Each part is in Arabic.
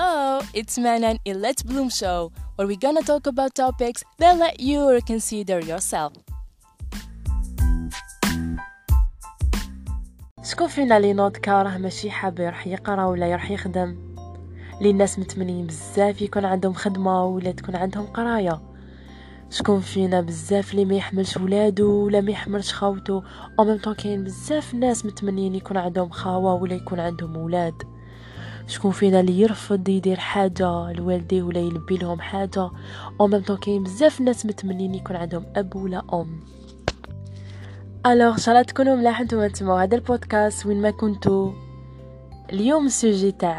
Hello, it's Manan in Let's Bloom Show, where we're gonna talk about topics that let you reconsider yourself. شكون فينا اللي نوض كاره ماشي حاب يروح يقرا ولا يروح يخدم؟ لي الناس متمنين بزاف يكون عندهم خدمة ولا تكون عندهم قراية. شكون فينا بزاف اللي ما يحملش ولادو ولا ما يحملش خاوتو أو ميم طون كاين بزاف ناس متمنين يكون عندهم خاوة ولا يكون عندهم ولاد. شكون فينا اللي يرفض يدير حاجة لوالديه ولا يلبي لهم حاجة. au même temps كاين بزاف ناس متمنين يكون عندهم أب ولا أم. alors ان شاء الله تكونوا ملاح نتوما تسمعوا هذا البودكاست. وين ما كنتو اليوم ال sujet تاع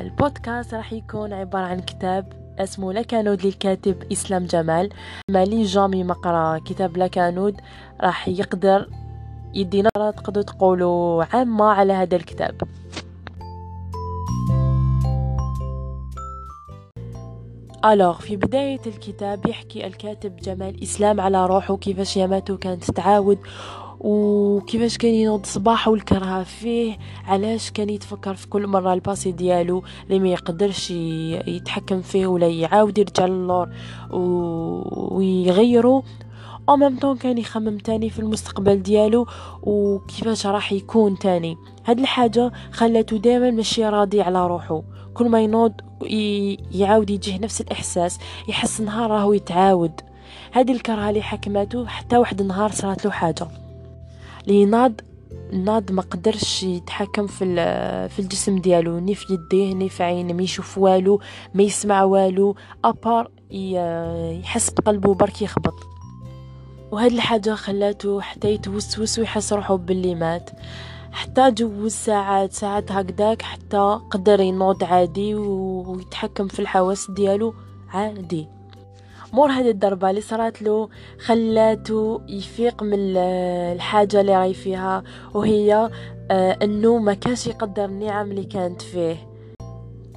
البودكاست راح يكون عبارة عن كتاب اسمه لكانود للكاتب إسلام جمال. mais اللي jamais مقرا كتاب لكانود راح يقدر يدينا تقدروا تقولوا عامة على هذا الكتاب. alors في بداية الكتاب يحكي الكاتب جمال إسلام على روحه كيفاش ياماته كانت تعاود وكيفاش كان ينوض صباح والكرهة فيه علاش كان يتفكر في كل مرة ال passé ديالو اللي ما يقدرش يتحكم فيه ولا يعاود يرجع للور ويغيره au même temps كان يخمم تاني في المستقبل ديالو وكيفاش راح يكون تاني. هاد الحاجة خلته دائما ماشي راضي على روحه كل ما ينوض يعاود يجيه نفس الإحساس يحس نهار راهو يتعاود. هذه الكرهه اللي حكمته حتى واحد النهار صارت له حاجة. لي ناض ناض ما قدرش يتحكم في في الجسم ديالو ني في يديه ني في عينه ما يشوف والو ما يسمع والو أبار يحس بقلبه برك يخبط. وهاد الحاجة خلاته حتى يتوسوس ويحس روحو باللي مات. حتى جوز ساعات ساعات هكداك حتى قدر ينوض عادي ويتحكم في الحواس ديالو عادي. مور هذه الضربة اللي صارت له خلاته يفيق من الحاجة اللي راي فيها وهي آه، إنه ما كانش يقدر النعم اللي كانت فيه.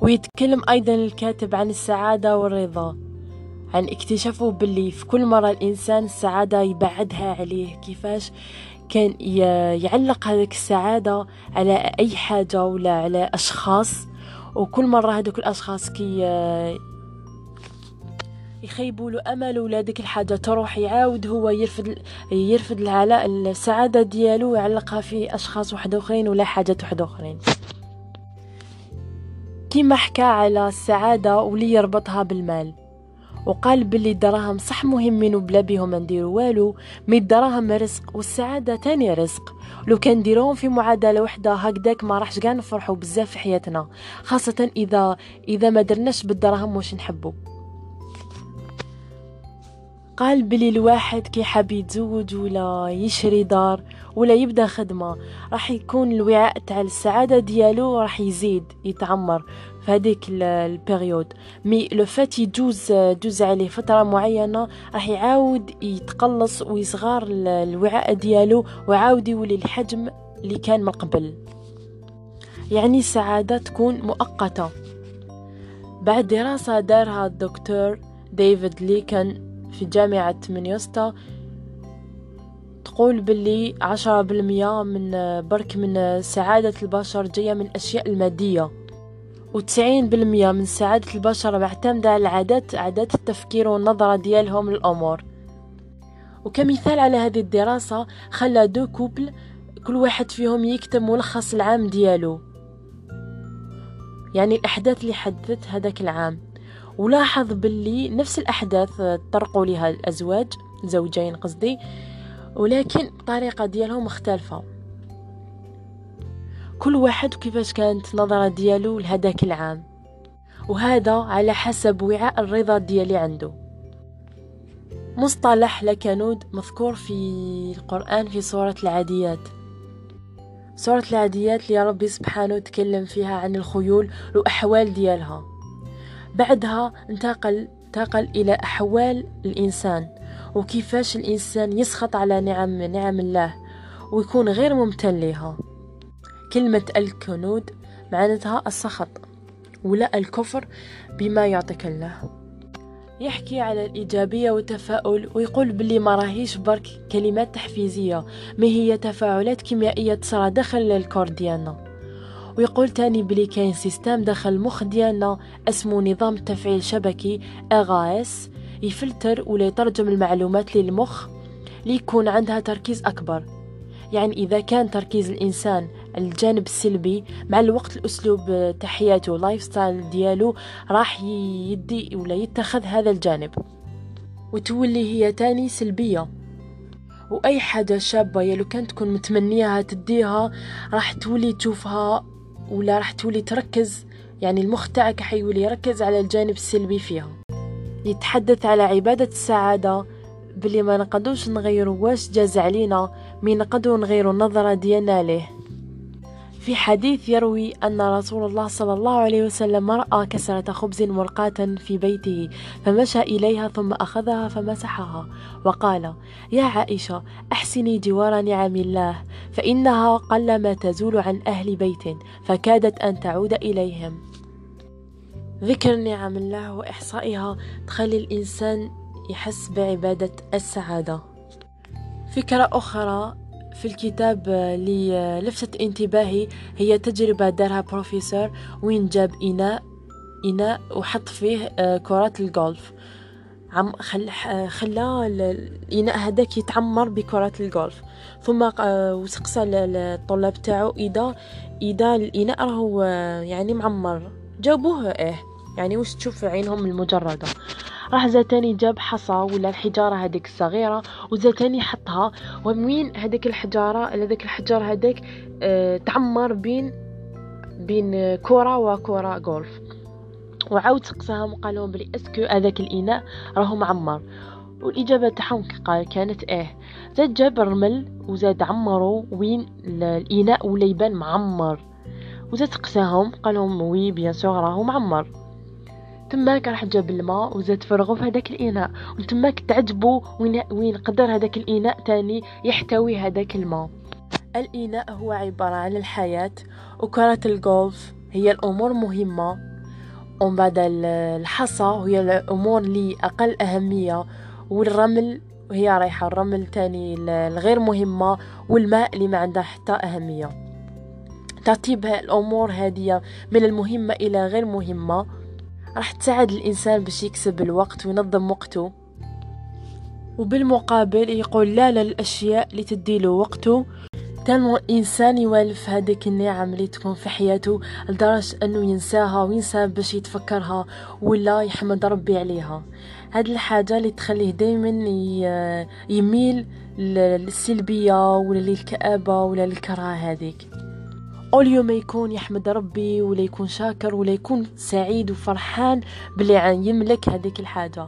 ويتكلم أيضا الكاتب عن السعادة والرضا. عن اكتشافه باللي في كل مرة الإنسان السعادة يبعدها عليه. كيفاش كان يعلق هذيك السعادة على أي حاجة ولا على أشخاص؟ وكل مرة هذوك الأشخاص كي يخيبوا له أمل ولا ديك الحاجة تروح يعاود هو يرفض العلاء السعادة ديالو ويعلقها في أشخاص واحد أخرين ولا حاجات واحد أخرين. كيما حكى على السعادة ولي يربطها بالمال. وقال باللي الدراهم صح مهمين وبلا بيهم نديرو والو. mais الدراهم رزق والسعادة تاني رزق. لو كان نديروهم في معادلة وحدة هكذاك ما راحش كاع نفرحوا بزاف في حياتنا. خاصة اذا إذا ما درناش بالدراهم واش نحبو. قال بلي الواحد كي حاب يتزوج ولا يشري دار ولا يبدا خدمة راح يكون الوعاء تاع السعادة ديالو راح يزيد يتعمر في هذيك ال période. mais لو فات يجوز جوز عليه فترة معينة راح يعاود يتقلص ويصغر الوعاء ديالو ويعاود يولي الحجم اللي كان من قبل. يعني السعادة تكون مؤقتة. بعد دراسة دارها الدكتور ديفيد ليكن في جامعة مينيوستا تقول باللي عشرة بالمية من برك من سعادة البشر جاية من الأشياء المادية وتسعين بالمية من سعادة البشر معتمدة على العادات عادات التفكير والنظرة ديالهم للأمور. وكمثال على هذه الدراسة خلى deux couples كل واحد فيهم يكتب ملخص العام ديالو يعني الأحداث اللي حدثت هذاك العام. ولاحظ باللي نفس الأحداث طرقوا لها الأزواج زوجين قصدي ولكن الطريقة ديالهم مختلفة. كل واحد كيفاش كانت نظرة ديالو لهداك العام. وهذا على حسب وعاء الرضا ديالي عنده. مصطلح لكنود مذكور في القرآن في سورة العاديات. سورة العاديات اللي ربي سبحانه تكلم فيها عن الخيول والأحوال ديالها. بعدها انتقل انتقل إلى أحوال الإنسان وكيفاش الإنسان يسخط على نعم نعم الله ويكون غير ممتن لها كلمة الكنود معناتها السخط ولا الكفر بما يعطيك الله. يحكي على الإيجابية والتفاؤل ويقول باللي ما راهيش برك كلمات تحفيزية ما هي تفاعلات كيميائية تصرى داخل ال corps ديالنا. ويقول تاني بلي كاين système داخل المخ ديالنا اسمه نظام التفعيل الشبكي RAS يفلتر ولا يترجم المعلومات للمخ ليكون عندها تركيز أكبر. يعني إذا كان تركيز الإنسان الجانب السلبي مع الوقت الأسلوب تحياته لايف ستايل ديالو راح يدي ولا يتخذ هذا الجانب. وتولي هي تاني سلبية. وأي حاجة شابة يلو كانت تكون متمنيها تديها راح تولي تشوفها ولا راح تولي تركز؟ يعني المخ تاعك حيولي يركز على الجانب السلبي فيها. يتحدث على عبادة السعادة بلي ما نقدوش نغيرو واش جاز علينا مي نقدروا نغيرو النظرة ديالنا ليه. في حديث يروي أن رسول الله صلى الله عليه وسلم رأى كسرة خبز مرقاة في بيته فمشى إليها ثم أخذها فمسحها. وقال يا عائشة أحسني جوار نعم الله فإنها قلما تزول عن أهل بيت فكادت أن تعود إليهم. ذكر نعم الله وإحصائها تخلي الإنسان يحس بعبادة السعادة. فكرة أخرى في الكتاب اللي لفتت انتباهي هي تجربة دارها بروفيسور وين جاب إناء إناء وحط فيه آه، كرات الجولف عم خل خلا الإناء هذاك يتعمر بكرات الجولف ثم آه، وسقسى الطلاب تاعو. إذا إذا الإناء راهو آه، يعني معمر. جاوبوه إيه يعني وش تشوف عينهم المجردة. راح زاتاني جاب حصى ولا الحجارة هذيك الصغيرة وزاتاني حطها. ومين هذيك الحجارة؟ هذاك الحجار هذاك آه تعمر بين بين كرة وكرة غولف. وعاود سقساهم وقال لهم بلي اسكو هذاك الإناء راهو معمر. والإجابة تاعهم قال كانت إيه. زاد جاب الرمل وزاد عمروا وين الإناء ولا يبان معمر. وزاد سقساهم قال لهم oui bien sûr راهو معمر. تماك راح جاب الماء وزاد فرغو في هذاك الإناء وتماك تعجبوا وين وين قدر هذاك الإناء تاني يحتوي هذاك الماء. الإناء هو عبارة عن الحياة وكرة الجولف هي الأمور مهمة ومن بعد الحصى هي الأمور اللي أقل أهمية والرمل هي رايحة الرمل تاني الغير مهمة والماء اللي ما عنده حتى أهمية. ترتيب الأمور هذه من المهمة إلى غير مهمة. راح تساعد الإنسان باش يكسب الوقت وينظم وقته. وبالمقابل يقول لا للأشياء اللي تديله وقته. كان الإنسان يوالف هذيك النعم اللي تكون في حياته لدرجة أنه ينساها وينسى باش يتفكرها ولا يحمد ربي عليها. هاد الحاجة اللي تخليه دايما يميل للسلبية ولا للكآبة ولا للكراهة هذيك. أوليو ما يكون يحمد ربي ولا يكون شاكر ولا يكون سعيد وفرحان باللي يملك هذيك الحاجة.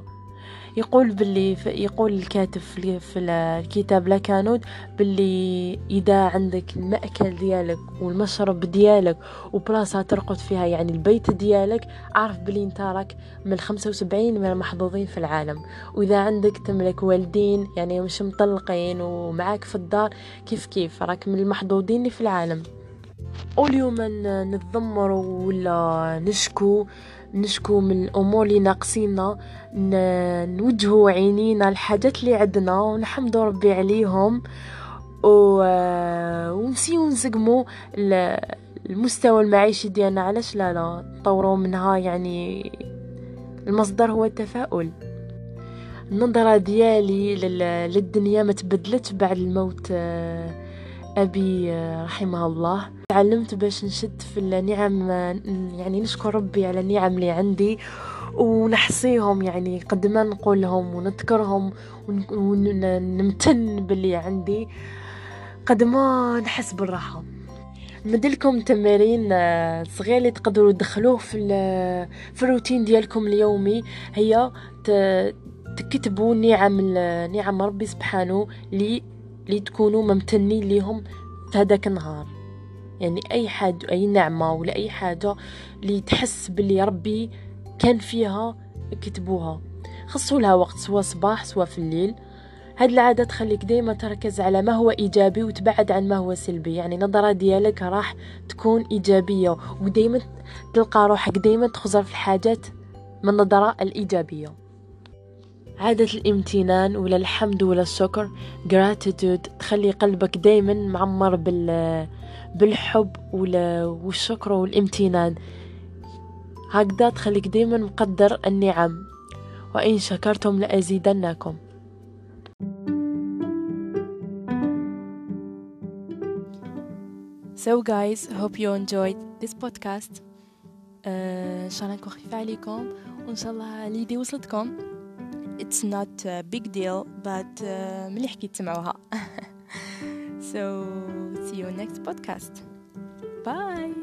يقول باللي يقول الكاتب في الكتاب لاكانود باللي إذا عندك المأكل ديالك والمشرب ديالك وبلاصة ترقد فيها يعني البيت ديالك عارف بلي أنت راك من 75 من المحظوظين في العالم. وإذا عندك تملك والدين يعني مش مطلقين ومعاك في الدار كيف كيف؟ راك من المحظوظين في العالم. اليوم نتذمر ولا نشكو نشكو من الأمور اللي ناقصينا نوجهوا عينينا الحاجات اللي عندنا ونحمدوا ربي عليهم و... ونسيو المستوى المعيشي ديالنا. علاش لا لا نطوروا منها يعني المصدر هو التفاؤل. النظرة ديالي للدنيا ما تبدلت بعد الموت أبي رحمه الله تعلمت باش نشد في النعم يعني نشكر ربي على النعم اللي عندي ونحصيهم يعني قد ما نقول لهم ونذكرهم ونمتن باللي عندي. قد ما نحس بالراحة. مدلكم تمارين صغير اللي تقدروا تدخلوه في الروتين ديالكم اليومي هي تكتبوا نعم نعم ربي سبحانه لي اللي تكونوا ممتنين ليهم في هذاك النهار. يعني أي حد أي نعمة ولا أي حاجة اللي تحس باللي ربي كان فيها كتبوها. خصوا لها وقت سواء صباح سواء في الليل. هاد العادة تخليك دايما تركز على ما هو إيجابي وتبعد عن ما هو سلبي. يعني نظرة ديالك راح تكون إيجابية ودايما تلقى روحك دايما تخزر في الحاجات من النظرة الإيجابية. عادة الامتنان ولا الحمد ولا الشكر gratitude تخلي قلبك دايما معمر بال بالحب ولا والشكر والامتنان هكذا تخليك دايما مقدر النعم وإن شكرتم لأزيدنكم So guys, hope you enjoyed this podcast. ان شاء الله نكون خفيفة عليكم وان شاء الله اليدي وصلتكم. It's not a big deal but uh, مليح كي تسمعوها. so see you next podcast. Bye.